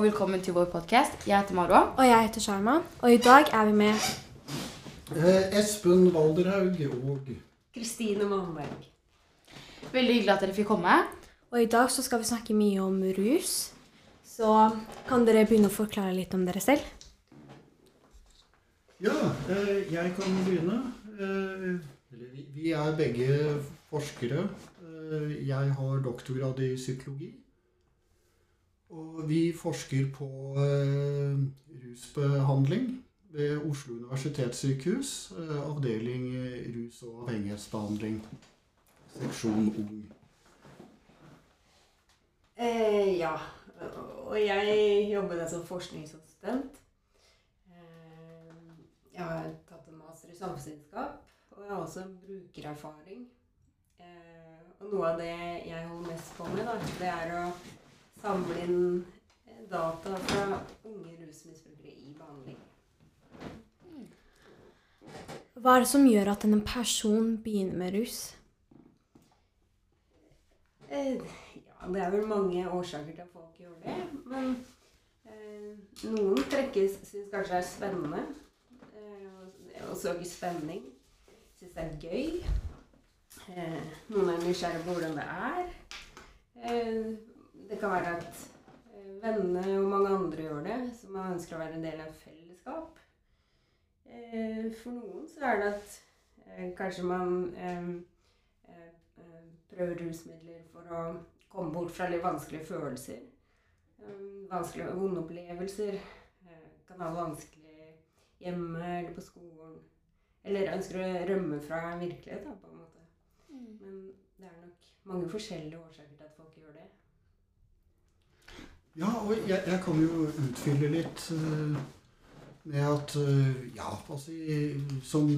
og velkommen til vår podkast. Jeg heter Marwa. Og jeg heter Sharma. Og i dag er vi med Eh, Espen Valderhaug og Kristine Malmberg. Veldig hyggelig at dere fikk komme. Og i dag så skal vi snakke mye om rus. Så kan dere begynne å forklare litt om dere selv? Ja, eh, jeg kan begynne. Eh, vi- Vi er begge forskere. Eh, Jeg har doktorgrad i psykologi. Og vi forsker på eh, rusbehandling ved Oslo universitetssykehus. eh, Avdeling eh, rus- og avhengighetsbehandling. Seksjon ung. Eh, ja, og jeg jobber da som forskningsassistent. Eh, jeg har tatt en master i samfunnsvitenskap, og jeg har også brukererfaring. Eh, og noe av det jeg holder mest på med, da, det er å samle inn eh, data fra unge rusmisbrukere i behandling. Hva er det som gjør at en person begynner med rus? Eh, ja, det er vel mange årsaker til at folk gjør det. Men eh, noen trekkes syns kanskje det er spennende. Eh, og søker spenning. Syns det er gøy. Eh, noen er nysgjerrig på hvordan det er. Det kan være at eh, vennene og mange andre gjør det, som man ønsker å være en del av et fellesskap. Eh, for noen så er det at eh, kanskje man prøver rusmidler for å komme bort fra litt vanskelige følelser. Vanskelige vonde opplevelser. Kan ha det vanskelig hjemme eller på skolen. Eller ønsker å rømme fra en virkelighet, da, på en måte. Men det er nok mange forskjellige årsaker til at folk gjør det. Ja, og jeg, jeg kan jo utfylle litt eh, med at eh, ja, altså som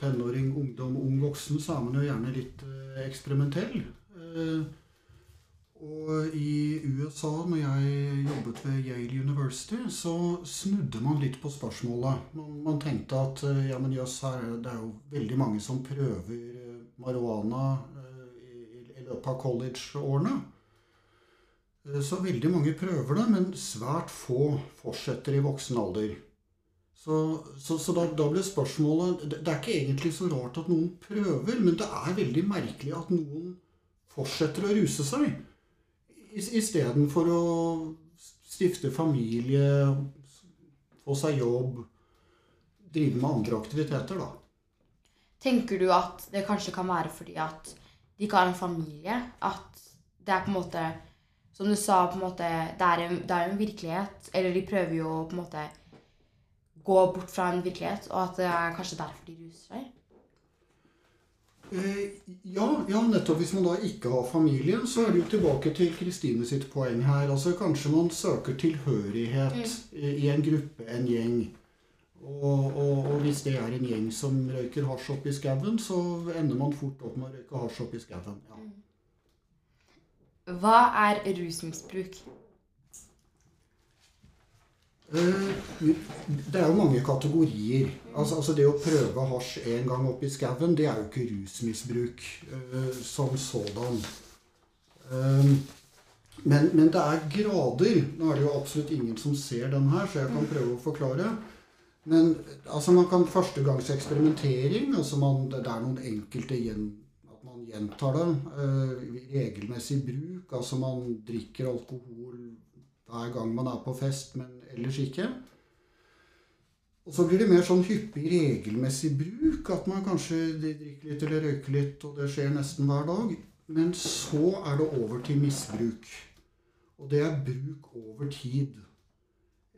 tenåring, ungdom, ung voksen, så er man jo gjerne litt eh, eksperimentell. Og i USA, når jeg jobbet ved Yale University, så snudde man litt på spørsmålet. Man, man tenkte at ja, men jøss, det er jo veldig mange som prøver marihuana i, i løpet av college-årene. Eh, Så veldig mange prøver det, men svært få fortsetter i voksen alder. Så, så, så da, da ble spørsmålet det, det er ikke egentlig så rart at noen prøver, men det er veldig merkelig at noen fortsetter å ruse seg. Istedenfor å stifte familie, få seg jobb, drive med andre aktiviteter, da. Tenker du at det kanskje kan være fordi at de ikke har en familie? At det er på en måte Som du sa, på en måte, det er en, det er en virkelighet. Eller de prøver jo å på en måte gå bort fra en virkelighet, og at det er kanskje derfor de ruser seg? Eh, Ja, ja, nettopp. Hvis man da ikke har familie, så er det jo tilbake til Kristine sitt poeng her. Altså Kanskje man søker tilhørighet i i en gruppe, en gjeng. Og, og, og hvis det er en gjeng som røyker hasj oppi skauen, så ender man fort opp med å røyke hasj oppi skauen. Ja. Hva er rusmisbruk? Eh, Det er jo mange kategorier. Altså, altså Det å prøve hasj en gang oppi skauen, det er jo ikke rusmisbruk eh, som sådan. Eh, men, men det er grader. Nå er det jo absolutt ingen som ser den her, så jeg kan prøve å forklare. Men altså man kan førstegangseksperimentering. altså man, Det er noen enkelte gjen, at man gjentar det. Eh, regelmessig bruk. Altså man drikker alkohol hver gang man er på fest, men ellers ikke. Og så blir det mer sånn hyppig regelmessig bruk. At man kanskje drikker litt eller røyker litt, og det skjer nesten hver dag. Men så er det over til misbruk. Og det er bruk over tid.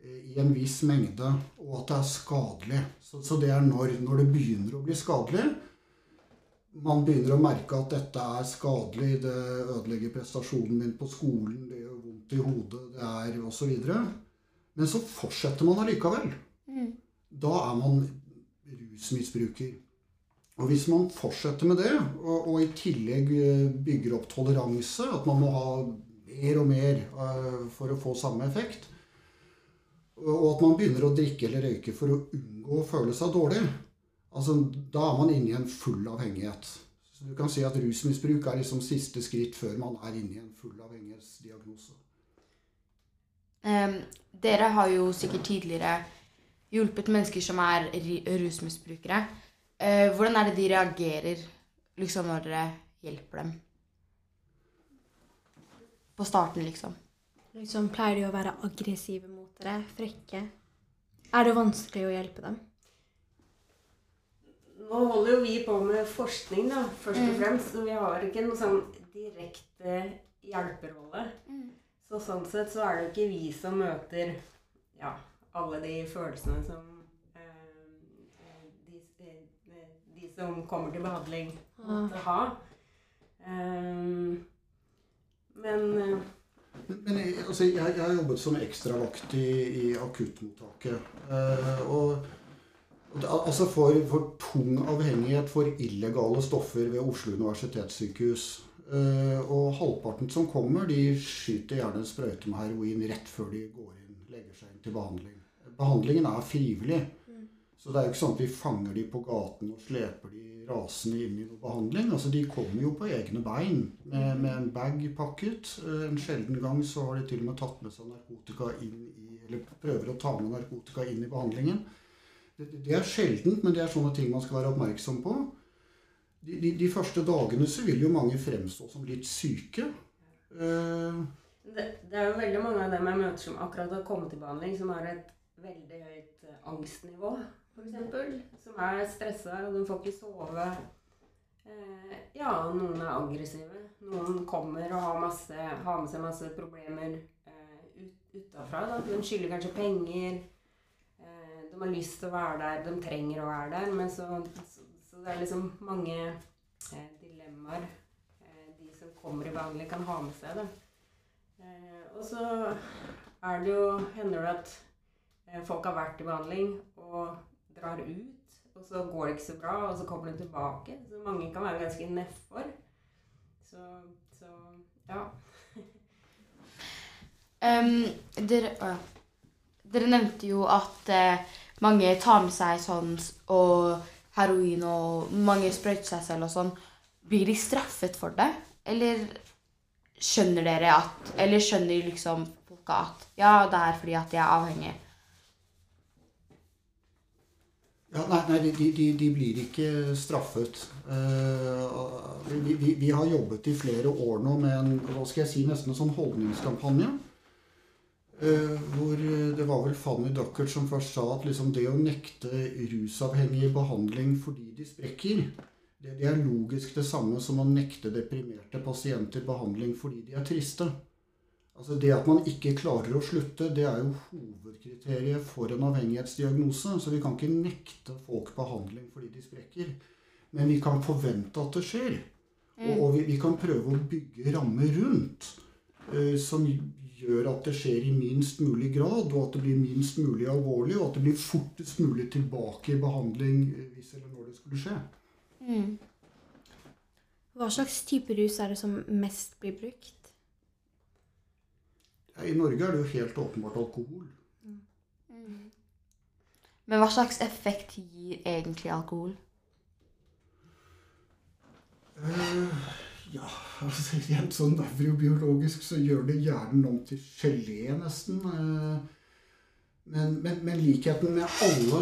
eh, I en viss mengde. Og at det er skadelig. Så, så det er når, når det begynner å bli skadelig. Man begynner å merke at dette er skadelig, det ødelegger prestasjonen min på skolen, det gjør vondt i hodet, det er osv. Men så fortsetter man allikevel. Da er man rusmisbruker. Og hvis man fortsetter med det, og, og i tillegg eh, bygger opp toleranse, at man må ha mer og mer uh, for å få samme effekt, og at man begynner å drikke eller røyke for å unngå å føle seg dårlig, altså, da er man inne i en full avhengighet. Så du kan si at rusmisbruk er liksom siste skritt før man er inne i en full avhengighetsdiagnose. Um, dere har jo sikkert tidligere hjulpet mennesker som er rusmisbrukere. Uh, hvordan er det de reagerer liksom når dere hjelper dem? På starten, liksom. Liksom, pleier de å være aggressive mot dere? Frekke? Er det vanskelig å hjelpe dem? Nå holder jo vi på med forskning, da, først og Mm. fremst. Så vi har ikke noe sånn direkte hjelperolle. Så sånn sett så er det jo ikke vi som møter ja, alle de følelsene som eh, de, de, de som kommer til behandling, måtte ha. Eh, men eh, Men, men jeg, altså, jeg, jeg har jobbet som ekstravakt i, i akuttmottaket. Eh, og, altså for, for tung avhengighet for illegale stoffer ved Oslo universitetssykehus. Eh, og halvparten som kommer, de skyter gjerne en sprøyte med heroin rett før de går inn, legger seg inn til behandling. Behandlingen er frivillig. Så det er jo ikke sånn at vi fanger de på gaten og sleper de rasende inn i noe behandling. Altså De kommer jo på egne bein med, med en bag pakket. Eh, En sjelden gang så har de til og med tatt med seg narkotika inn i Eller prøver å ta med narkotika inn i behandlingen. Det, er sjeldent, men det er sånne ting man skal være oppmerksom på. De, de, de første dagene så vil jo mange fremstå som litt syke. Uh, det, det er jo veldig mange av dem jeg møter som akkurat har kommet til behandling, som har et veldig høyt eh, angstnivå, f.eks. Som er stressa, og de får ikke sove. Eh, ja, noen er aggressive. Noen kommer og har, masse, har med seg masse problemer eh, ut, utafra. De skylder kanskje penger. De har lyst til å være der, de trenger å være der. Men så, så, så det er liksom mange eh, dilemmaer eh, de som kommer i behandling, kan ha med seg. Eh, og så er det jo, hender det at eh, folk har vært i behandling og drar ut, og så går det ikke så bra, og så kommer de tilbake. Så mange kan være ganske nedfor. Så, så ja. Um, dere, å dere nevnte jo at eh, mange tar med seg sånn og heroin og mange sprøyter seg selv og sånn. Blir de straffet for det? Eller skjønner dere at Eller skjønner liksom folka at ja, det er fordi at de er avhengige? Ja, nei, nei de, de, de blir ikke straffet. Uh, vi, vi, vi har jobbet i flere år nå med en hva skal jeg si, nesten en sånn holdningskampanje. Eh, hvor det var vel Fanny Duckert som først sa at liksom det å nekte rusavhengige behandling fordi de sprekker, det, det er logisk det samme som å nekte deprimerte pasienter behandling fordi de er triste. Altså Det at man ikke klarer å slutte, det er jo hovedkriteriet for en avhengighetsdiagnose. Så vi kan ikke nekte folk behandling fordi de sprekker. Men vi kan forvente at det skjer. Og, og vi, vi kan prøve å bygge rammer rundt uh, som gjør at det skjer i minst mulig grad, og at det blir minst mulig alvorlig, og at det blir fortest mulig tilbake i behandling eh, hvis eller når det skulle skje. Mm. Hva slags type rus er det som mest blir brukt? Ja, I Norge er det jo helt åpenbart alkohol. Men hva slags effekt gir egentlig alkohol? Eh, ja, altså rent sånn nevrobiologisk så gjør det hjernen om til gelé, nesten. Eh, men, men, men likheten med alle,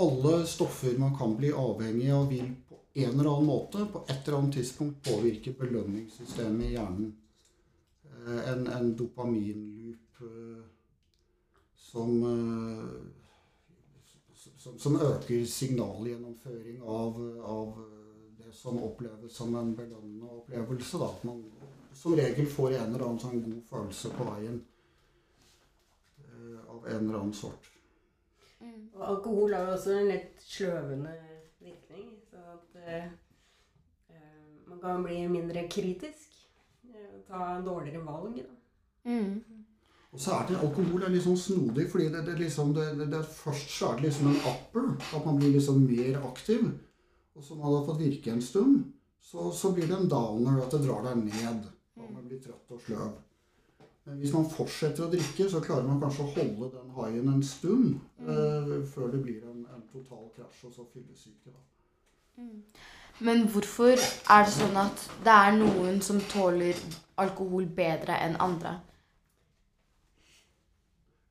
alle stoffer man kan bli avhengig av, vil på en eller annen måte på et eller annet tidspunkt påvirke belønningssystemet i hjernen. Eh, en, en dopaminloop eh, som som, øker signalgjennomføring av, av som oppleves som en belønnende opplevelse. Da. At man som regel får en eller annen sånn god følelse på veien eh, av en eller annen sort. Og alkohol har jo også en litt sløvende virkning. Så at uh, eh, man kan bli mindre kritisk. Ta dårligere valg. Da. Mm. Og så er det alkohol er litt sånn snodig, fordi det, det, liksom, det, det, det først så er det liksom en appel. At man blir liksom mer aktiv. Og så hadde har fått virke en stund, så, så blir det en downer, at det drar deg ned. Og man blir trøtt og sløv. Men hvis man fortsetter å drikke, så klarer man kanskje å holde den haien en stund. eh, før det blir en, en total krasj, og så fyllesyke. Mm. Men hvorfor er det sånn at det er noen som tåler alkohol bedre enn andre?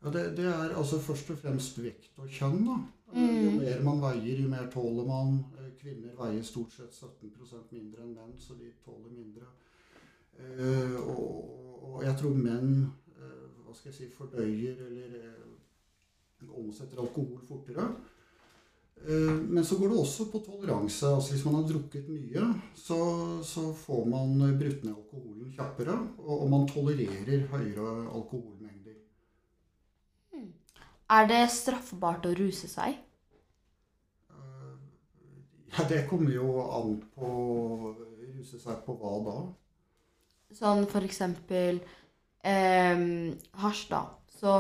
Ja, det, det er altså først og fremst vekt og kjønn. da. Mm. Jo mer man veier, jo mer tåler man. Kvinner veier stort sett 17% mindre enn menn, så de tåler mindre. Uh, og, og jeg tror menn uh, hva skal jeg si, fordøyer eller uh, omsetter alkohol fortere. Men så går det også på toleranse. altså Hvis man har drukket mye, så, så får man brutt ned alkoholen kjappere. Og, og man tolererer høyere alkoholmengder. Er det straffbart å ruse seg? Ja, Det kommer jo an på Ruse seg på hva da? Sånn for eksempel eh, hasj, da. Så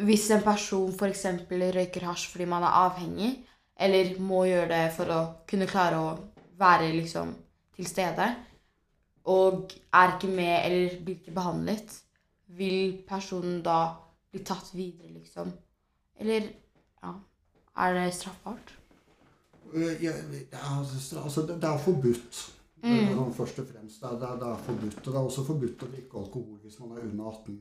hvis en person for eksempel røyker hasj fordi man er avhengig, eller må gjøre det for å kunne klare å være liksom til stede, og er ikke med eller blir ikke behandlet, vil personen da bli tatt videre, liksom? Eller ja, er det straffbart? Ja, altså, altså, det er forbudt. Mm. Sånn først og fremst. Det er, det, er, det er forbudt. Og det er også forbudt å drikke alkohol hvis man er under 18.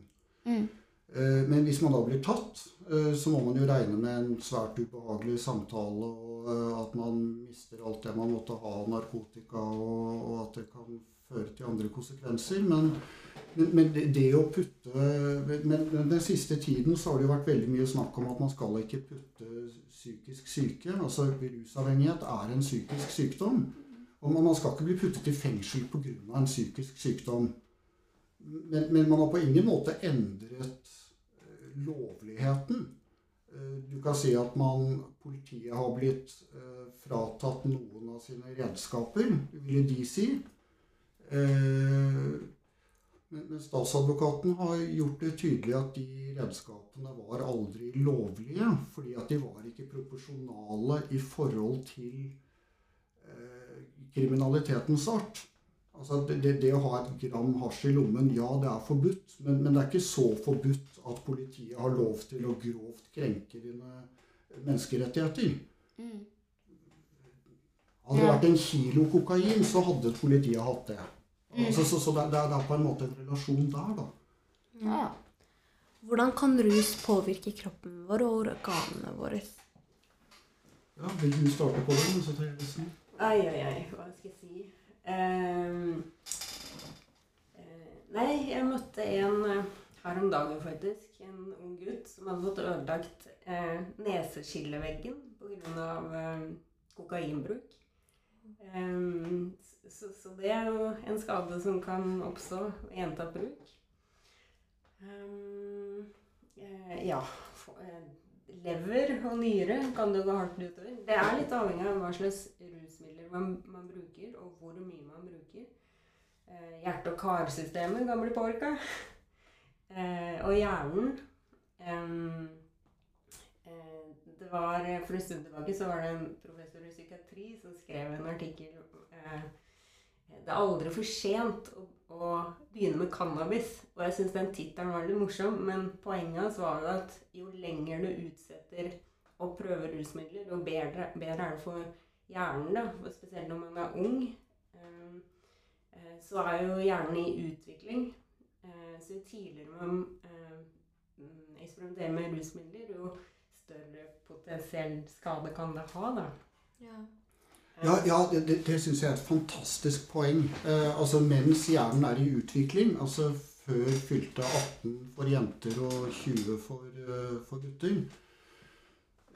Mm. Eh, Men hvis man da blir tatt, eh, så må man jo regne med en svært ubehagelig samtale, og eh, at man mister alt det man måtte ha av narkotika, og, og at det kan føre til andre konsekvenser. Men, men, men det, å putte men, den siste tiden så har det jo vært veldig mye snakk om at man skal ikke putte psykisk syke. Altså rusavhengighet er en psykisk sykdom. Og man man skal ikke bli puttet i fengsel pga. en psykisk sykdom. Men, men man har på ingen måte endret eh, lovligheten. Eh, Du kan si at man, politiet har blitt eh, fratatt noen av sine redskaper, ville de si. Eh, Men, statsadvokaten har gjort det tydelig at de redskapene var aldri lovlige, fordi at de var ikke proporsjonale i forhold til eh, kriminalitetens art. Altså det, det, å ha et gram hasj i lommen, ja, det er forbudt. Men, men det er ikke så forbudt at politiet har lov til å grovt krenke dine menneskerettigheter. Mm. Hadde det vært en kilo kokain, så hadde politiet hatt det. Mm. Så, så så det, er- det, er, det er på en måte en relasjon der, da. Ja. Hvordan kan rus påvirke kroppen vår og organene våre? Ja, Vil du starte på det? Så tar jeg resten. Ai, ai, ai, hva skal jeg si? Ehm, eh, nei, jeg møtte en eh, her om dagen, faktisk. En ung gutt som hadde fått ødelagt eh, neseskilleveggen pga. Eh, kokainbruk. Ehm, så, så det er jo en skade som kan oppstå ved gjentatt bruk. Um, ja eh, Lever og nyre kan det gå hardt utover. Det er litt avhengig av hva slags rusmidler man, man bruker, og hvor mye man bruker. Uh, hjerte- og karsystemet kan bli påvirka. Uh, og hjernen eh, det var, For en stund tilbake så var det en professor i psykiatri som skrev en artikkel eh, Det er aldri for sent å, å begynne med cannabis. Og jeg syns den tittelen var litt morsom, men poenget hans var jo at jo lenger du utsetter å prøve rusmidler, jo bedre, bedre er det for hjernen. da, og Spesielt når man er ung. Eh, eh, så er jo hjernen i utvikling. Eh, så jo tidligere man eh, mm, eksperimenterer med rusmidler, jo større potensiell skade kan det ha. da. Ja. Ja, ja det, det, syns jeg er et fantastisk poeng. Eh, altså Mens hjernen er i utvikling, altså før fylte 18 for jenter og 20 for, uh, for gutter,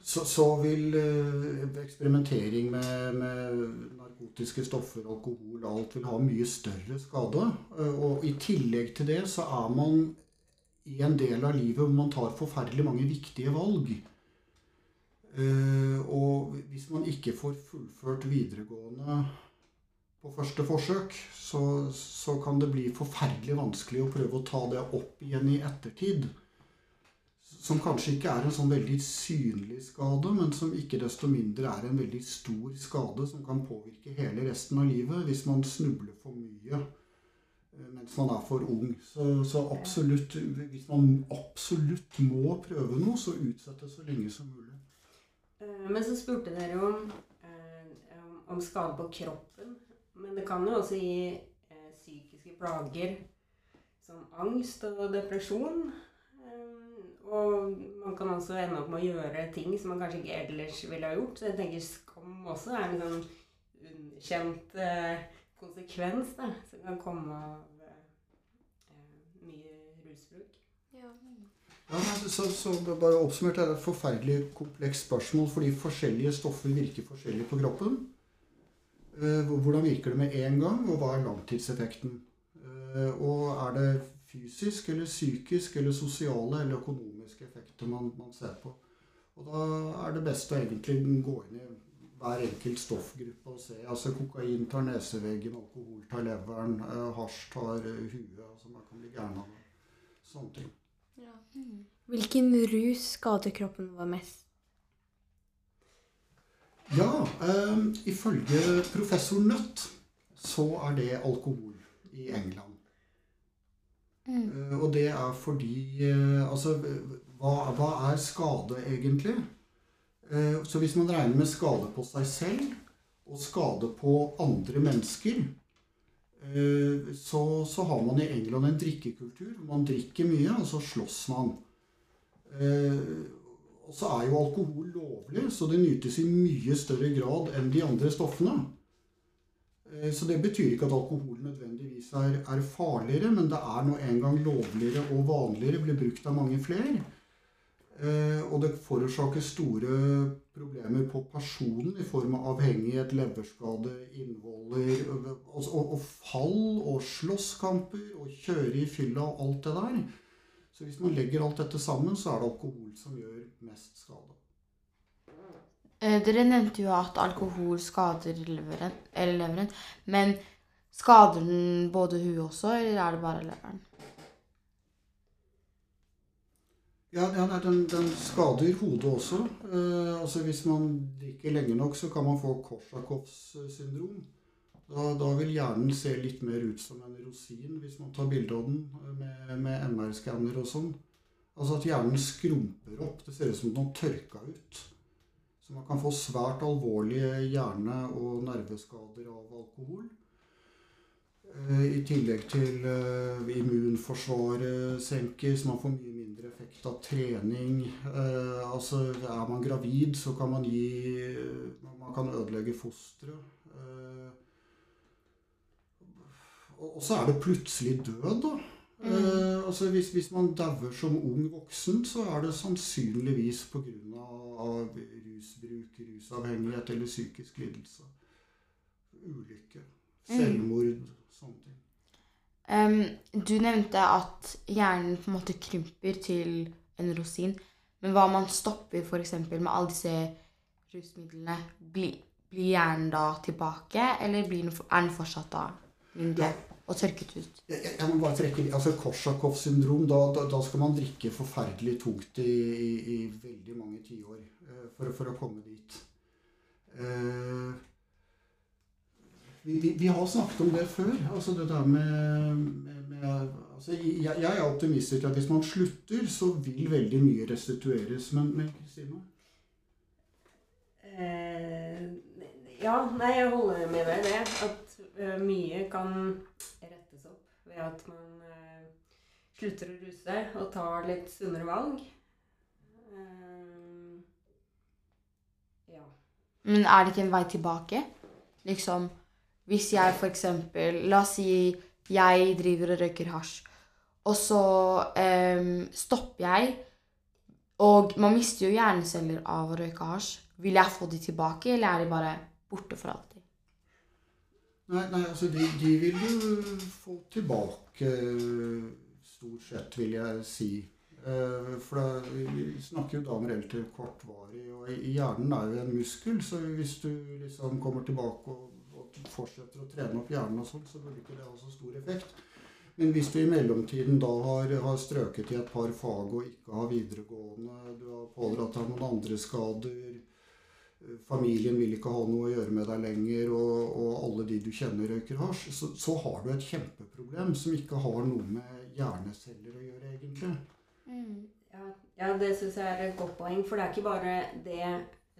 så, så vil uh, eksperimentering med, med narkotiske stoffer, alkohol, alt vil ha mye større skade. Uh, og i tillegg til det så er man i en del av livet hvor man tar forferdelig mange viktige valg. Eh, og hvis man ikke får fullført videregående på første forsøk, så, så kan det bli forferdelig vanskelig å prøve å ta det opp igjen i ettertid. Som kanskje ikke er en sånn veldig synlig skade, men som ikke desto mindre er en veldig stor skade som kan påvirke hele resten av livet hvis man snubler for mye eh, mens man er for ung. Så, så absolutt, hvis man absolutt må prøve noe, så utsett det så lenge som mulig. Eh, Men så spurte dere om, eh, om- om skade på kroppen. Men det kan jo også gi eh, psykiske plager som angst og depresjon. Og man kan også ende opp med å gjøre ting som man kanskje ikke ellers ville ha gjort. Så jeg tenker skam også er en sånn underkjent eh, konsekvens da, som kan komme av eh, mye rusbruk. Ja, men så, så bare Oppsummert er det et forferdelig komplekst spørsmål fordi forskjellige stoffer virker forskjellig på kroppen. Eh, Hvordan virker det med en gang, og hva er langtidseffekten? Eh, Og er det fysisk eller psykisk eller sosiale eller økonomiske effekter man, man ser på? Og da er det best å egentlig gå inn i hver enkelt stoffgruppe og se. Altså kokain tar neseveggen, alkohol tar leveren, eh, hasj tar huet. Altså man kan bli gæren av det. Sånne ting. Hvilken rus skader kroppen vår mest? Ja, um, ifølge professor Nutt så er det alkohol i England. Eh, og det er fordi uh, Altså, hva, hva er skade egentlig? Uh, så hvis man regner med skade på seg selv og skade på andre mennesker, så, så har man i England en drikkekultur. Man drikker mye, og så slåss man. Eh, og så er jo alkohol lovlig, så det nytes i mye større grad enn de andre stoffene. Eh, Så det betyr ikke at alkohol nødvendigvis er, er farligere, men det er nå engang lovligere og vanligere, blir brukt av mange flere. Eh, Og det forårsaker store problemer på personen i form av avhengighet, leverskade, innvoller og, og, og fall og slåsskamper og kjøre i fylla og alt det der. Så hvis man legger alt dette sammen, så er det alkohol som gjør mest skade. Eh, Dere nevnte jo at alkohol skader leveren, leveren. Men skader den både huet også, eller er det bare leveren? Ja, ja nei, den, den skader hodet også. Eh, altså Hvis man drikker lenge nok, så kan man få Korsakoffs syndrom. Da, da vil hjernen se litt mer ut som en rosin hvis man tar bilde av den eh, med, med MR-skanner og sånn. Altså at hjernen skrumper opp. Det ser ut som den har tørka ut. Så man kan få svært alvorlige hjerne- og nerveskader av alkohol. Eh, I tillegg til eh, immunforsvaret senkes, man får mye effekt av trening. Eh, altså er man gravid, så kan man gi Man kan ødelegge fosteret. Eh, og så er det plutselig død, da. Eh, altså hvis, hvis man dauer som ung voksen, så er det sannsynligvis pga. rusbruk, rusavhengighet eller psykisk lidelse. Ulykke. Selvmord. Sånne ting. Em, du nevnte at hjernen på en måte krymper til en rosin. Men hva om man stopper f.eks. med alle disse rusmidlene? Blir, blir hjernen da tilbake, eller den, er den fortsatt da mindre og tørket ut? Jeg, jeg, må bare trekke altså Korsakoff syndrom, da, da, da skal man drikke forferdelig tungt i, i, i veldig mange tiår eh, for, for å komme dit. Eh, vi, vi, vi har snakket om det før. altså det der med, med, med altså jeg, jeg er optimistisk til at hvis man slutter, så vil veldig mye restitueres. Men, men Kristine? Eh, ja, nei, jeg holder med deg det. At uh, mye kan rettes opp ved at man uh, slutter å ruse og tar litt sunnere valg. Uh, ja. Men er det ikke en vei tilbake? Liksom, hvis jeg eksempel La oss si jeg driver og røyker hasj, og så em, stopper jeg, og man mister jo hjerneceller av å røyke hasj. Vil jeg få de tilbake, eller er de bare borte for alltid? Nei, nei altså de, de vil du få tilbake stort sett, vil jeg si. Eh, For da, vi snakker jo da om relativt kortvarig, og hjernen er jo en muskel, så hvis du liksom kommer tilbake og, fortsetter å trene opp hjernen og sånt, så burde ikke det ha så stor effekt. Men hvis du i mellomtiden da har, har strøket i et par fag og ikke har videregående, du har pådratt deg noen andre skader, eh, familien vil ikke ha noe å gjøre med deg lenger, og, og alle de du kjenner røyker hasj, så, så har du et kjempeproblem som ikke har noe med hjerneceller å gjøre, egentlig. Ja, ja det syns jeg er et godt poeng. For det er ikke bare det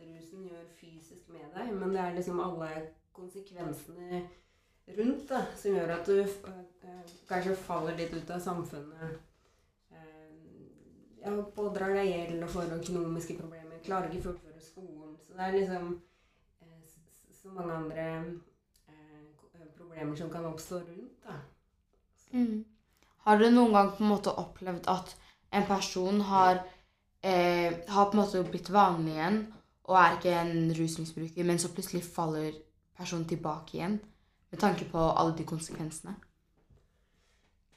rusen gjør fysisk med deg, men det er liksom alle konsekvensene rundt da, som gjør at du eh, kanskje faller litt ut av samfunnet. Eh, ja, pådrar deg gjeld og får økonomiske problemer, klarer ikke fullføre skolen. Så det er liksom eh, så mange andre eh, problemer som kan oppstå rundt. da. Mm. Har du noen gang på en måte opplevd at en person har, eh, har på en måte blitt vanlig igjen og er ikke en rusmisbruker, men så plutselig faller personen tilbake igjen med tanke på alle de konsekvensene?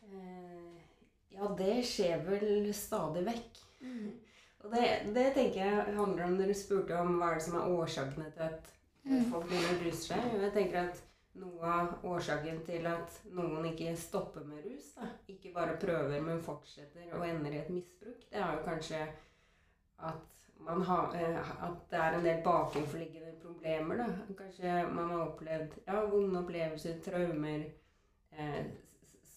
Eh, ja, det skjer vel stadig vekk. Og det, det tenker jeg handler om Dere spurte om hva er det som er årsakene til at Mm. folk begynner å ruse seg. Jeg tenker at noe av årsaken til at noen ikke stopper med rus, da, ikke bare prøver, men fortsetter og ender i et misbruk, det er jo kanskje at har, eh, at det er en del bakenforliggende problemer. Da. Kanskje man har opplevd ja, vonde opplevelser, traumer, eh,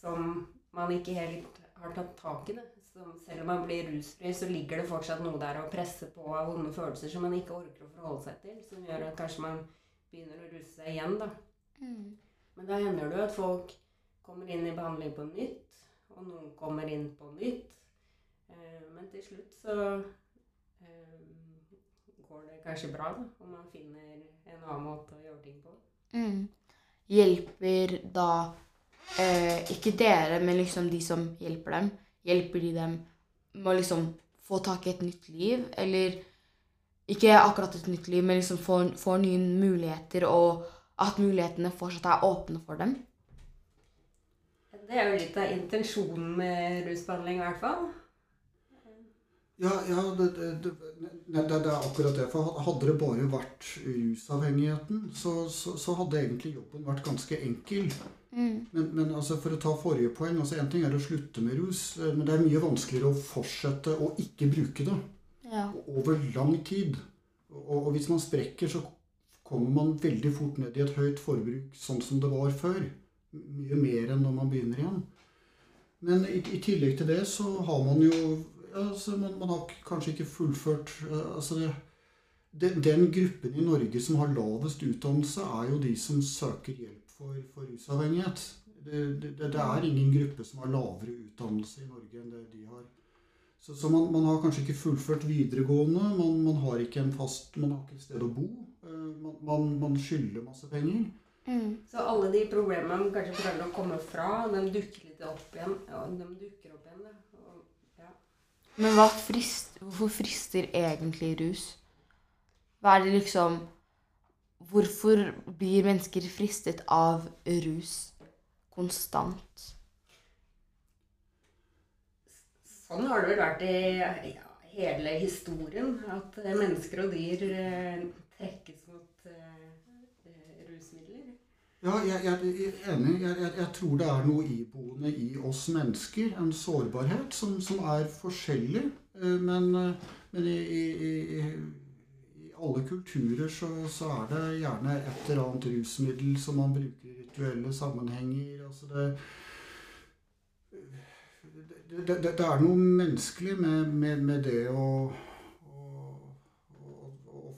som man ikke helt har tatt tak i. det. Som selv om man blir rusfri, så ligger det fortsatt noe der å presse på av vonde følelser som man ikke orker å forholde seg til, som gjør at kanskje man begynner å ruse seg igjen. da. Men da hender det jo at folk kommer inn i behandling på nytt, og noen kommer inn på nytt. Eh, men til slutt så går det kanskje bra, da, om man finner en annen måte å gjøre ting på. Mm. Hjelper da eh, ikke dere, men liksom de som hjelper dem, hjelper de dem med å liksom få tak i et nytt liv? Eller ikke akkurat et nytt liv, men liksom få, få nye muligheter, og at mulighetene fortsatt er åpne for dem? Det er jo litt av intensjonen med rusbehandling, i hvert fall. Ja, ja det, det, det, det, er akkurat det. For hadde det bare vært rusavhengigheten, så, så, så hadde egentlig jobben vært ganske enkel. Mm. Men, men altså for å ta forrige poeng altså En ting er å slutte med rus, eh, men det er mye vanskeligere å fortsette å ikke bruke det Ja. over lang tid. Og, og hvis man sprekker, så kommer man veldig fort ned i et høyt forbruk, sånn som det var før. Mye mer enn når man begynner igjen. Men i, i tillegg til det så har man jo altså man, man har kanskje ikke fullført eh, altså det, den, den gruppen i Norge som har lavest utdannelse, er jo de som søker hjelp for, for rusavhengighet. Det, det, det, er ingen gruppe som har lavere utdannelse i Norge enn det de har. Så, så man, man har kanskje ikke fullført videregående. Man, man har ikke en fast, man har ikke et sted å bo. eh, Man, man, man skylder masse penger. Mm. Så alle de problemene man kanskje prøver å komme fra, de dukker litt opp igjen. Ja, de dukker opp igjen, da. Og, ja. Men hva frist, hvorfor frister egentlig rus? Hva er det liksom Hvorfor blir mennesker fristet av rus konstant? Sånn har det vel vært i ja, hele historien. At mennesker og dyr eh, trekkes mot eh. Ja, jeg, jeg, er enig. Jeg, jeg, jeg tror det er noe iboende i oss mennesker. En sårbarhet som, som er forskjellig. Eh, Men, eh, men i, i, i, alle kulturer så, så er det gjerne et eller annet rusmiddel som man bruker i rituelle sammenhenger. Altså det, det, det, det, er noe menneskelig med, med, med det å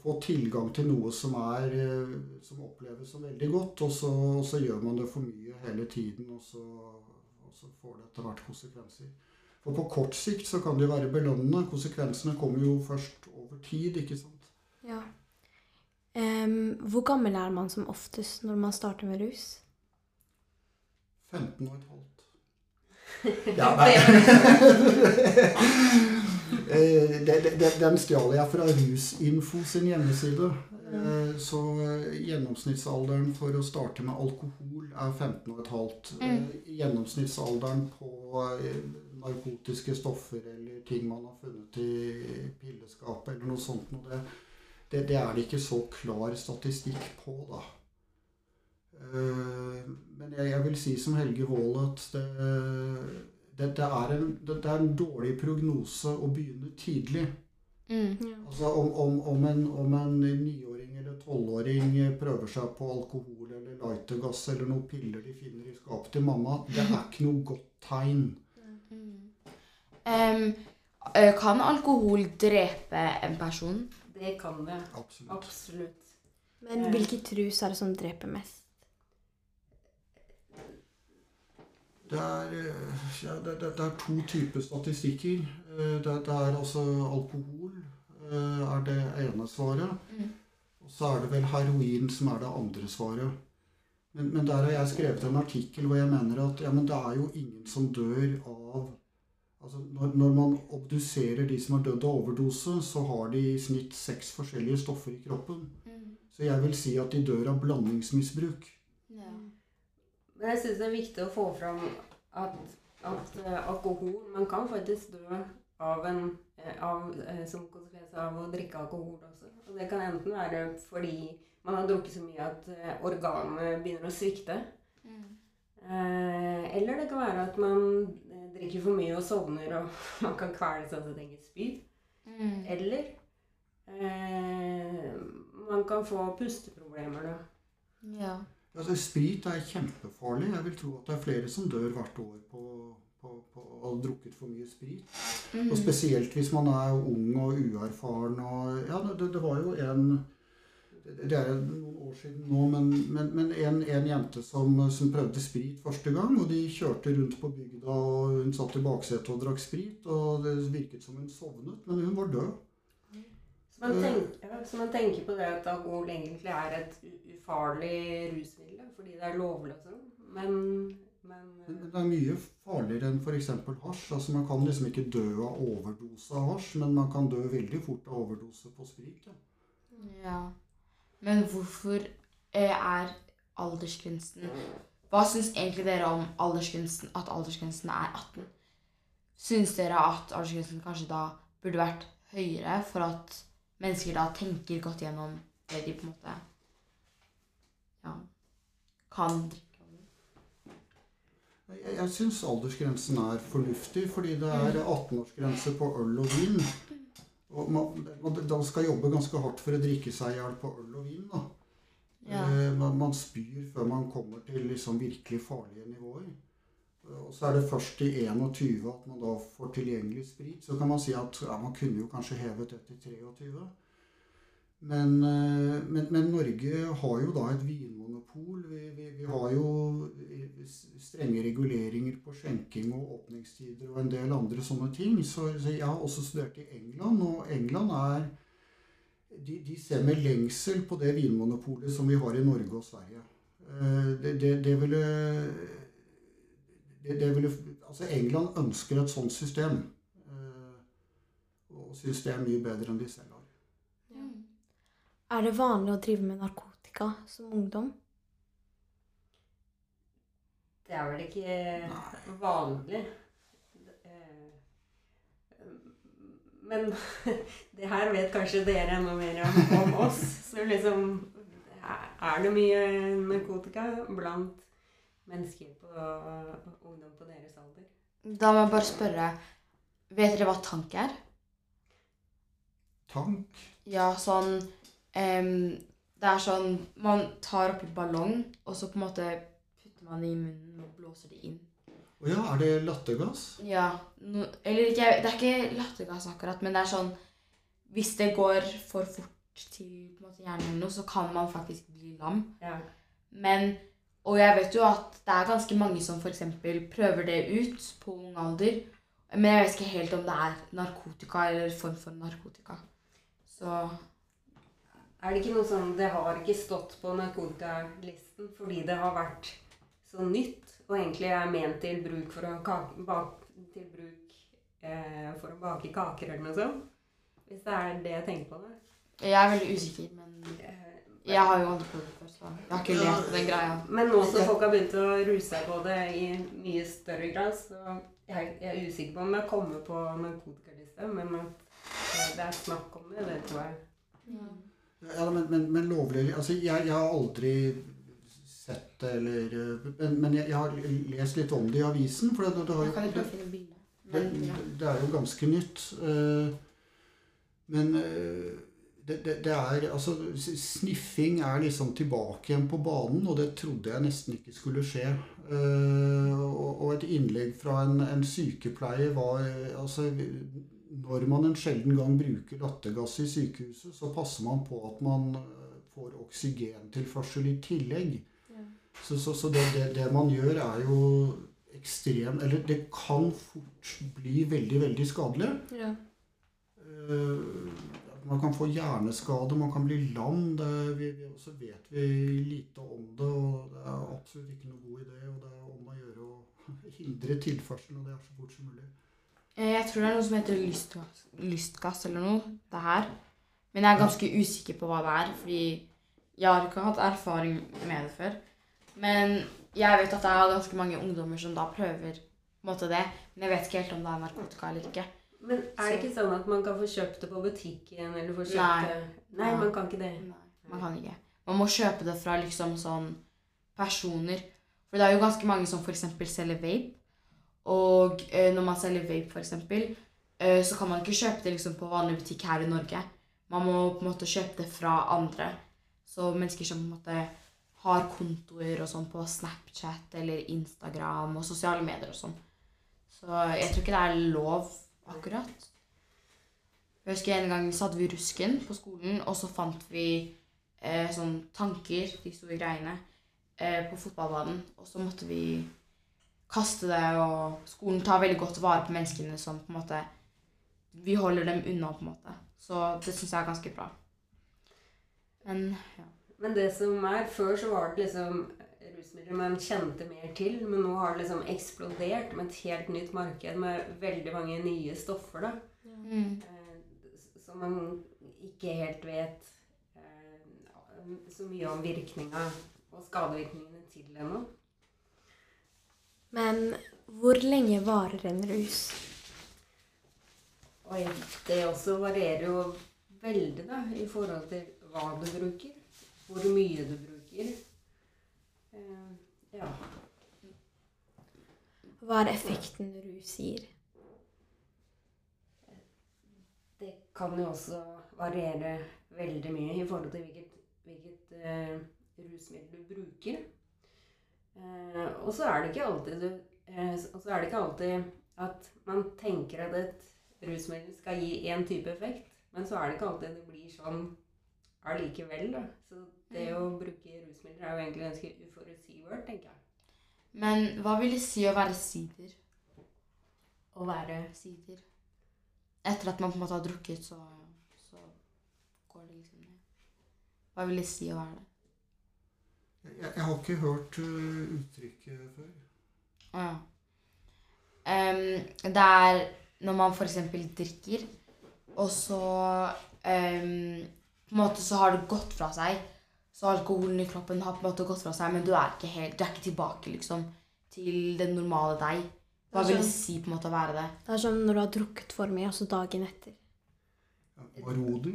få tilgang til noe som, er, eh, som oppleves som veldig godt, og så, og så gjør man det for mye hele tiden, og så, og så får det etter hvert konsekvenser. For på kort sikt så kan det jo være belønnende. Konsekvensene kommer jo først over tid, ikke sant. Ja. Um, hvor gammel er man som oftest når man starter med rus? 15 og et halvt. Ja, det- Den stjal jeg fra Rusinfo sin hjemmeside. Eh, Så eh, gjennomsnittsalderen for å starte med alkohol er 15 og et halvt. Eh, Mm. Gjennomsnittsalderen på narkotiske stoffer eller ting man har funnet i pilleskapet eller noe sånt, noe, det, det, det er det ikke så klar statistikk på, da. Men jeg, jeg vil si som Helge Wold at det, det, det, er en, det, det er en dårlig prognose å begynne tidlig. Mm. Ja. Altså om, om, om, en, om en niåring eller tolvåring prøver seg på alkohol eller lightergass eller noen piller de finner i skapet til mamma, det er ikke noe godt tegn. Mm. Eh, kan alkohol drepe en person? Det kan det. Absolutt. Absolutt. Men hvilket rus er det som dreper mest? Det er, eh, ja, det, det, det er to typer statistikker. Eh, Det, er altså alkohol eh, er det ene svaret. Mm. Og så er det vel heroin som er det andre svaret. Men, men der har jeg skrevet en artikkel hvor jeg mener at ja, men det er jo ingen som dør av altså når, når man obduserer de som har dødd av overdose, så har de i snitt seks forskjellige stoffer i kroppen. Mm. Så jeg vil si at de dør av blandingsmisbruk. Men jeg syns det er viktig å få fram at, at eh, alkohol Man kan faktisk dø av en, eh, av, eh, som konsekvens av å drikke alkohol også. Og det kan enten være fordi man har drukket så mye at organet begynner å svikte. Mm. Eh, eller det kan være at man drikker for mye og sovner og man kan kvele seg til eget spyd. Mm. Eller eh, man kan få pusteproblemer da. Ja. Altså, sprit er kjempefarlig. Jeg vil tro at det er flere som dør hvert år på, på, på å ha drukket for mye sprit. Mm. Og spesielt hvis man er ung og uerfaren. Og, ja, det, det var jo en Det er noen år siden nå, men, men, men en, en jente som, som prøvde sprit første gang. Og de kjørte rundt på bygda, og hun satt i baksetet og drakk sprit. Og det virket som hun sovnet, men hun var død. Man, tenker, ja, så man tenker på det at alkohol egentlig er et ufarlig rusmiddel fordi det er lovlig og sånn. Men, men Men men det er mye farligere enn f.eks. hasj. Altså, man kan liksom ikke dø av overdose av hasj, men man kan dø veldig fort av overdose på sprit. Ja. Ja. Men hvorfor eh, er aldersgrensen Hva syns egentlig dere om aldersgrensen, at aldersgrensen er 18? Syns dere at aldersgrensen kanskje da burde vært høyere for at mennesker da tenker godt gjennom det de på en måte ja, kan drikke? Jeg, jeg syns aldersgrensen er fornuftig, fordi det er 18-årsgrense på øl og vin. Og man, man skal jobbe ganske hardt for å drikke seg i hjel på øl og vin. da. Ja. Eh, Man, man spyr før man kommer til liksom virkelig farlige Og så er det først i 21 at man da får tilgjengelig sprit. Så kan man si at ja, man kunne jo kanskje hevet det til 23. Men, eh, men, men Norge har jo da et vinmonopol. Vi, vi, vi har jo strenge reguleringer på skjenking og åpningstider og en del andre sånne ting. Så, så jeg har også studert i England, og England er de, de ser med lengsel på det vinmonopolet som vi har i Norge og Sverige. Eh, Det, det, det ville det, det ville, altså England ønsker et sånt system. eh, Og syns det er mye bedre enn de selv har. Ja. Er det vanlig å drive med narkotika som ungdom? det er vel ikke vanlig. Eh, Men det her vet kanskje dere enda mer om, om oss. Så liksom Er det mye narkotika blant mennesker på ungdom på deres alder? Da må jeg bare spørre Vet dere hva tank er? Tank Ja, sånn um, Det er sånn Man tar oppi ballong, og så på en måte putter man det i munnen og blåser det inn. Å ja, er det lattergass? Ja. No, eller ikke Det er ikke lattergass akkurat, men det er sånn Hvis det går for fort til på en måte, hjernen eller noe, så kan man faktisk bli lam. Ja. Men Og jeg vet jo at det er ganske mange som f.eks. prøver det ut på ung alder. Men jeg vet ikke helt om det er narkotika eller form for narkotika. Så Er det ikke noe sånn Det har ikke stått på narkotikalisten fordi det har vært så nytt og egentlig er ment til bruk for å kake, bak, til bruk eh, for å bake kaker eller noe sånt. Hvis det er det jeg tenker på. det. jeg er veldig usikker, men Eh, jeg har jo andre produkter. Så jeg har ikke lest på den greia. Men nå som folk har begynt å ruse seg på det i mye større grad, så jeg, jeg er usikker på om jeg kommer på narkotikaliste, men at det er snakk om det, det tror jeg. Ja, men, men, men lovlig Altså, jeg, jeg har aldri sett det, eller Men, men jeg, jeg har lest litt om det i avisen, for det, det, har jo det, det, det er jo ganske nytt. eh, Men eh, det, det, det er Altså, sniffing er liksom tilbake igjen på banen, og det trodde jeg nesten ikke skulle skje. Uh, Og, og et innlegg fra en, en sykepleier var Altså når man en sjelden gang bruker lattergass i sykehuset, så passer man på at man eh, får oksygentilførsel i tillegg. Ja. Så, så, så det, det, man gjør, er jo ekstrem Eller det kan fort bli veldig, veldig skadelig. Ja. Eh, Man kan få hjerneskade, man kan bli lam. Det, vi, vi, så vet vi lite om det, og det er absolutt ikke noe god idé. Og det er om å gjøre å hindre tilførselen, av det er så fort som mulig. Eh, Jeg tror det er noe som heter lystgass, lystgass eller noe. Det her. Men jeg er ganske usikker på hva det er, fordi jeg har ikke hatt erfaring med det før. Men jeg vet at det er ganske mange ungdommer som da prøver måte det. Men jeg vet ikke helt om det er narkotika eller ikke. Men er det ikke sånn at man kan få kjøpt det på butikken? eller få kjøpt Nei. det? Nei, man kan ikke det. Nei, man kan ikke. Man må kjøpe det fra liksom sånn personer. For det er jo ganske mange som f.eks. selger vape. Og eh, når man selger vape, f.eks., eh, så kan man ikke kjøpe det liksom på vanlig butikk her i Norge. Man må på en måte kjøpe det fra andre. Så mennesker som på en måte har kontoer og sånn på Snapchat eller Instagram og sosiale medier og sånn. Så jeg tror ikke det er lov akkurat. Jeg husker en gang hadde vi rusken på skolen, og så fant vi eh, sånn tanker, de store greiene, eh, på fotballbanen. Og så måtte vi kaste det, og skolen tar veldig godt vare på menneskene som på en måte Vi holder dem unna, på en måte. Så det syns jeg er ganske bra. Men ja. Men det som er, før så var det liksom rusmidler man kjente mer til, men nå har det liksom eksplodert med et helt nytt marked med veldig mange nye stoffer, da. Mm. Eh, Som man ikke helt vet eh, så mye om virkninga og skadevirkningene til ennå. Men hvor lenge varer en rus? Oi, det også varierer jo veldig da, i forhold til hva du bruker, hvor mye du bruker. Eh, ja. Hva er effekten rus gir? Det kan jo også variere veldig mye i forhold til hvilket, hvilket uh, rusmiddel du bruker. Uh, og så er det ikke alltid du og så er det ikke alltid at man tenker at et rusmiddel skal gi én type effekt, men så er det ikke alltid det blir sånn allikevel. Da. Så det å bruke rusmidler er jo egentlig ganske uforutsigbart, tenker jeg. Men hva vil det si å være sider? Å være sider? Etter at man på en måte har drukket, så, så går det liksom ned. Hva vil det si å være det? Jeg, jeg har ikke hørt uh, uttrykket før. Å ja. Um, det er når man f.eks. drikker, og så em, På en måte så har det gått fra seg. Så alkoholen i kroppen har på en måte gått fra seg, men du er ikke helt, du er ikke tilbake liksom til den normale deg. Hva vil det si på en måte å være det? Det er som når du har drukket for mye, altså dagen etter. Ja, Baroder.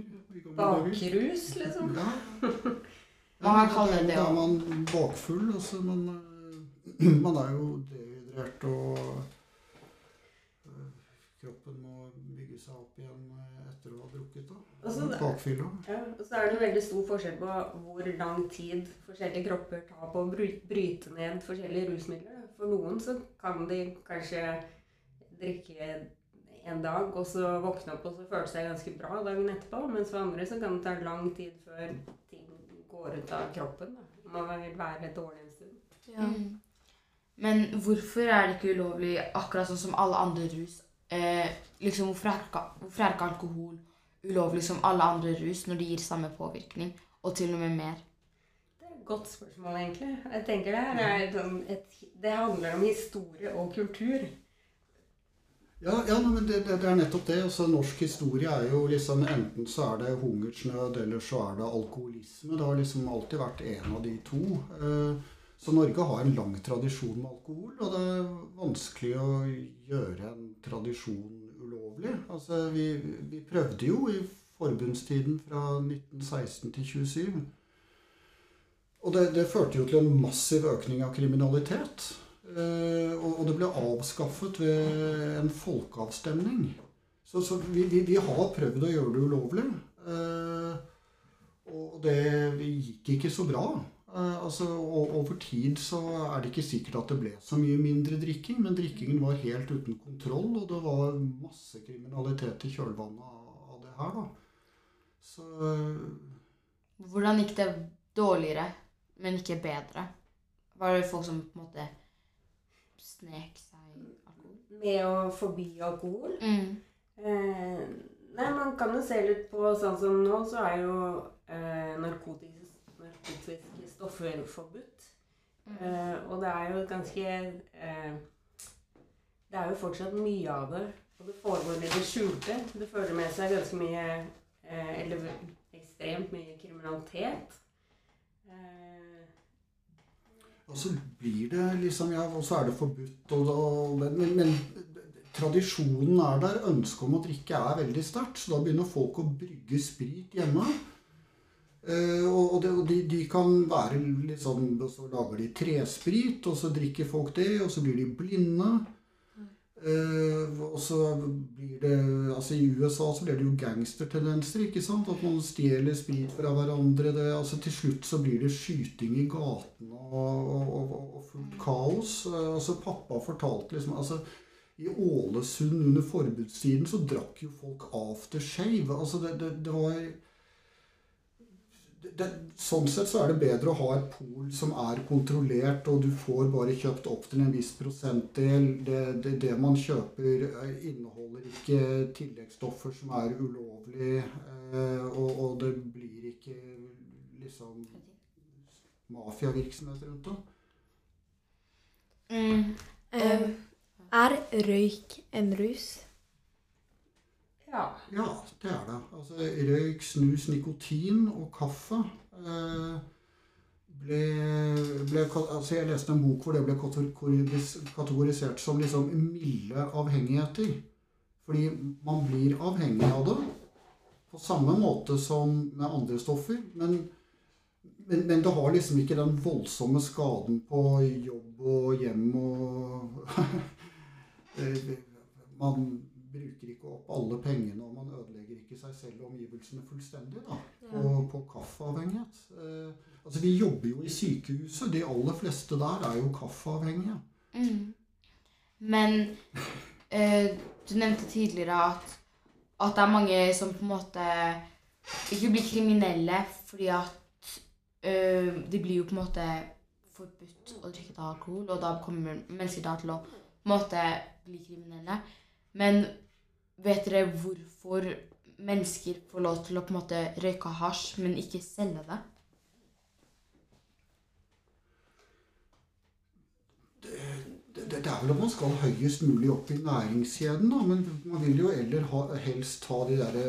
Bakrus, liksom. Ja. Man kan kalle det det Da er man bakfull. Altså, man, eh, man er jo dehydrert, og eh, kroppen må bygge seg opp igjen eh, etter å ha Ja, og så er det veldig stor forskjell på hvor lang tid forskjellige kropper tar på å bryte ned forskjellige rusmidler. For noen så kan de kanskje drikke en dag, og så våkne opp og så føle seg ganske bra dagen etterpå. Mens for andre så kan det ta lang tid før ting går ut av kroppen. da. Man vil være dårlig en stund. Ja. Mm. Men hvorfor er det ikke ulovlig akkurat sånn som alle andre rus? Eh, liksom, hvorfor er ikke alkohol ulovlig som alle andre rus når de gir samme påvirkning, og til og med mer? Det er et godt spørsmål, egentlig. Jeg tenker Det er sånn et, det handler om historie og kultur. Ja, ja men det, det, det er nettopp det. Altså, norsk historie er jo liksom Enten så er det hungersnød, eller så er det alkoholisme. Det har liksom alltid vært en av de to. Eh, Så Norge har en lang tradisjon med alkohol, og det er vanskelig å gjøre en tradisjon ulovlig. Altså, vi, vi prøvde jo i forbundstiden fra 1916 til 27. Og det, det førte jo til en massiv økning av kriminalitet. Eh, og, og det ble avskaffet ved en folkeavstemning. Så, så vi, vi, vi har prøvd å gjøre det ulovlig. Eh, og det gikk ikke så bra. Eh, altså, og, over tid så er det ikke sikkert at det ble så mye mindre drikking, men drikkingen var helt uten kontroll, og det var masse kriminalitet i kjølvannet av, det her, da. Så Hvordan gikk det dårligere, men ikke bedre? Var det folk som på en måte snek seg alkohol? Med å forby alkohol. Mm. Eh, nei, man kan jo se litt på sånn som nå, så er jo eh, narkotiske, narkotiske stoffer forbudt. Eh, og det er jo ganske uh, Det er jo fortsatt mye av det. Og det foregår i det skjulte. Det fører med seg ganske mye uh, Eller ekstremt mye kriminalitet. Eh, Og så blir det liksom Ja, og så er det forbudt, og, og men, men, men tradisjonen er der. Ønsket om å drikke er veldig sterkt. Så da begynner folk å brygge sprit hjemme. Eh, og de, de kan være litt sånn og Så lager de tresprit, og så drikker folk det, og så blir de blinde. Eh, og så blir det Altså I USA så blir det jo gangstertendenser, ikke sant? At man stjeler sprit fra hverandre. Det, altså Til slutt så blir det skyting i gatene og, og, og, fullt kaos. Altså Pappa fortalte liksom altså i Ålesund under forbudstiden så drakk jo folk aftershave. Altså det, det, det var det, Sånn sett så er det bedre å ha et pol som er kontrollert, og du får bare kjøpt opp til en viss prosentdel. Det, det, det man kjøper, eh, inneholder ikke tilleggsstoffer som er ulovlig, eh, og, og det blir ikke liksom mafiavirksomhet rundt det. Mm. Um, er røyk en rus? Ja. Ja, det er det. Altså, røyk, snus, nikotin og kaffe eh, ble, ble altså Jeg leste en bok hvor det ble kategorisert som liksom milde avhengigheter. Fordi man blir avhengig av det på samme måte som med andre stoffer. Men, men, men det har liksom ikke den voldsomme skaden på jobb og hjem og eh, Man bruker ikke opp alle pengene, og man ødelegger ikke seg selv og omgivelsene fullstendig da, på, på kaffeavhengighet. Eh, altså Vi jobber jo i sykehuset. De aller fleste der er jo kaffeavhengige. Mm. Men eh, du nevnte tidligere at, at det er mange som på en måte ikke blir kriminelle fordi at eh, de blir jo på en måte forbudt å drikke alkohol, og da kommer mennesker da til å på en måte bli kriminelle. Men vet dere hvorfor mennesker får lov til å på en måte røyke hasj, men ikke selge det? Det, det er vel at man skal høyest mulig opp i næringskjeden, da. Men man vil jo eller ha, helst ta de derre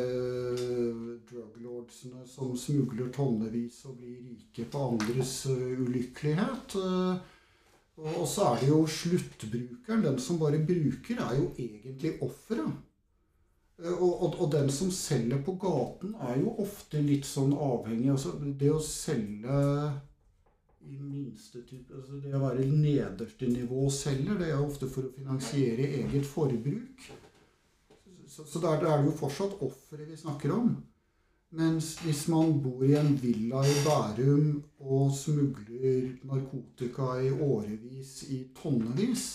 druglordsene som smugler tonnevis og blir rike på andres uh, ulykkelighet. Og, og så er det jo sluttbrukeren, den som bare bruker, er jo egentlig offeret. Uh, og, og, og den som selger på gaten, er jo ofte litt sånn avhengig. Altså, det å selge i minste type, altså Det å være nederste nivå selger, det er ofte for å finansiere eget forbruk. Så, så der, der er det jo fortsatt offeret vi snakker om. Mens hvis man bor i en villa i Bærum og smugler narkotika i årevis, i tonnevis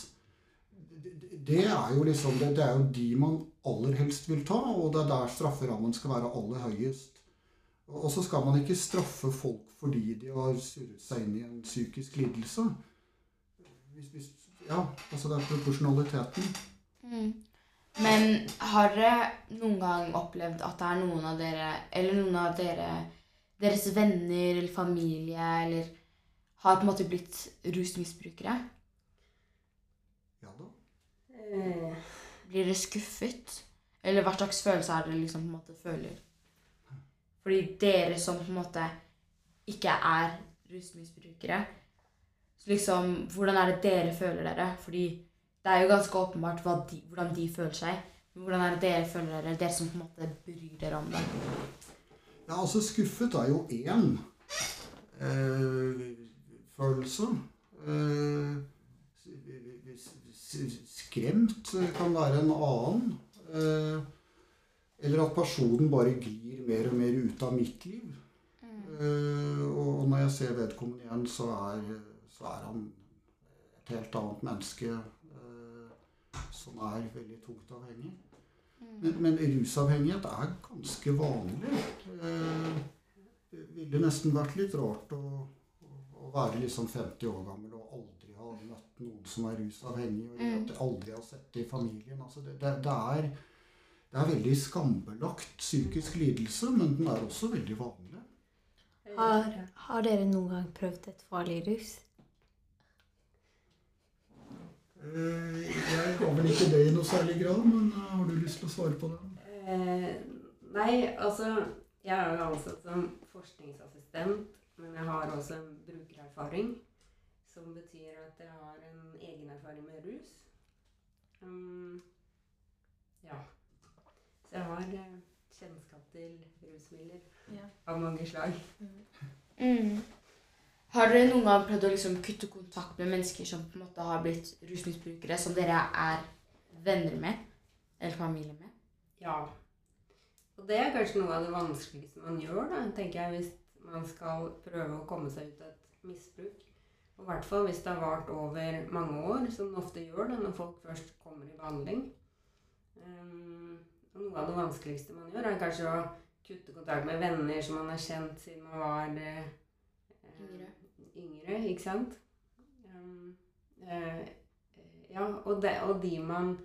det, er jo liksom det, det er jo de man aller helst vil ta, og det er der strafferammen skal være aller høyest. Og så skal man ikke straffe folk fordi de har surret seg inn i en psykisk lidelse. Hvis, hvis, ja, altså det er proporsjonaliteten. Mm. Men har dere noen gang opplevd at det er noen av dere, eller noen av dere, deres venner eller familie, eller har på en måte blitt rusmisbrukere? Blir dere skuffet? Eller hva slags følelse er det liksom på en måte føler? Fordi dere som på en måte ikke er rusmisbrukere, så liksom, hvordan er det dere føler dere? Fordi det er jo ganske åpenbart de, hvordan de føler seg. Men hvordan er det dere føler dere, dere som på en måte bryr dere om det? Ja, altså skuffet er jo én eh, følelse. Eh, skremt kan være en annen. Eh, eller at personen bare glir mer og mer ut av mitt liv. Mm. og når jeg ser vedkommende igjen, så er, så er han et helt annet menneske eh, som er veldig tungt avhengig. Men, men rusavhengighet er ganske vanlig. Eh, det ville nesten vært litt rart å, å være liksom 50 år gammel og aldri noen som er rusavhengig, og Mm. at de aldri har sett det i familien. Altså det, det, det, er, det er veldig skambelagt psykisk lidelse, men den er også veldig vanlig. Har, har dere noen gang prøvd et farlig rus? Eh, Jeg har vel ikke det i noe særlig grad, men eh, har du lyst til å svare på det? Eh, nei, altså Jeg er jo ansatt som forskningsassistent, men jeg har også en brukererfaring. Som betyr at jeg har en egen erfaring med rus. Um, ja. Så jeg har eh, kjennskap til rusmidler Ja. av mange slag. Mm. Har dere noen gang prøvd å liksom kutte kontakt med mennesker som på en måte har blitt rusmisbrukere, som dere er venner med? Eller familie med? Ja. Og det er kanskje noe av det vanskeligste man gjør, da, tenker jeg, hvis man skal prøve å komme seg ut av et misbruk. Og i hvert fall hvis det har vart over mange år, som det ofte gjør da, når folk først kommer i behandling. Um, noe av det vanskeligste man gjør, er kanskje å kutte kontakt med venner som man har kjent siden man var uh, Yngre. yngre, ikke sant? Um, uh, ja, og, det, og de man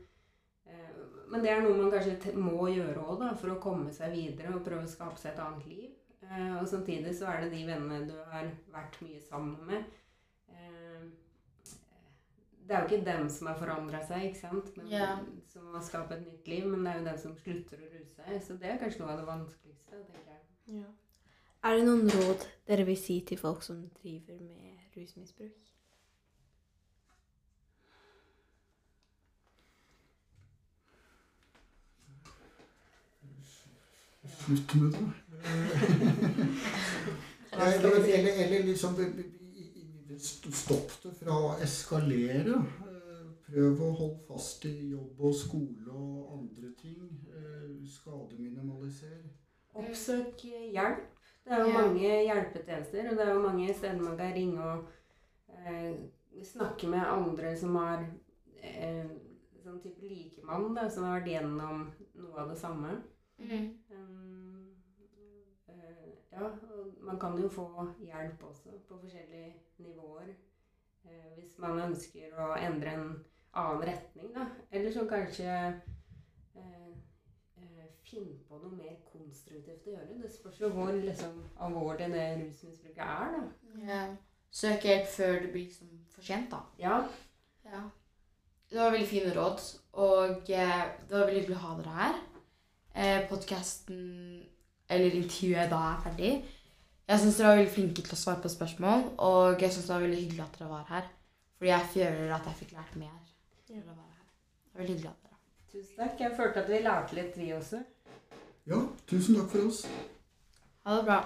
uh, Men det er noe man kanskje må gjøre òg, da, for å komme seg videre og prøve å skape seg et annet liv. Og samtidig så er det de vennene du har vært mye sammen med. Det er jo ikke dem som har forandra seg, ikke sant? Men, Ja. som har skapt et nytt liv, men det er jo den som slutter å ruse seg. Så det er kanskje noe av det vanskeligste, tenker jeg. Ja. Er det noen råd dere vil si til folk som driver med rusmisbruk? Slutt med det. Nei, eller, eller, eller liksom Stopp det fra å eskalere. Eh, Prøv å holde fast i jobb og skole og andre ting. Skademinimalisere. Skademinimaliser. Oppsøk hjelp. Det er jo Ja. mange hjelpetjenester, og det er jo mange steder man kan ringe og eh, snakke med andre som har eh, sånn type likemann, da, som har vært gjennom noe av det samme. Mm. Um, eh, ja, og man kan jo få hjelp også på forskjellige nivåer. eh, hvis man ønsker å endre en annen retning, da. Eller så kanskje eh, eh, finne på noe mer konstruktivt å gjøre. Det spørs jo hvor liksom, alvorlig det rusmisbruket er, da. Ja. Søk hjelp før det blir liksom for sent, da. Ja. Ja. Det var veldig fine råd, og eh, det var veldig hyggelig å ha dere her. Eh, Podkasten, eller intervjuet, da er ferdig. Jeg syns dere var veldig flinke til å svare på spørsmål, og jeg syns det var veldig hyggelig at dere var her. Fordi jeg føler at jeg fikk lært mer. Ja. å være her. Det var veldig hyggelig at dere Tusen takk. Jeg følte at vi lærte litt, vi også. Ja, tusen takk for oss. Ha det bra.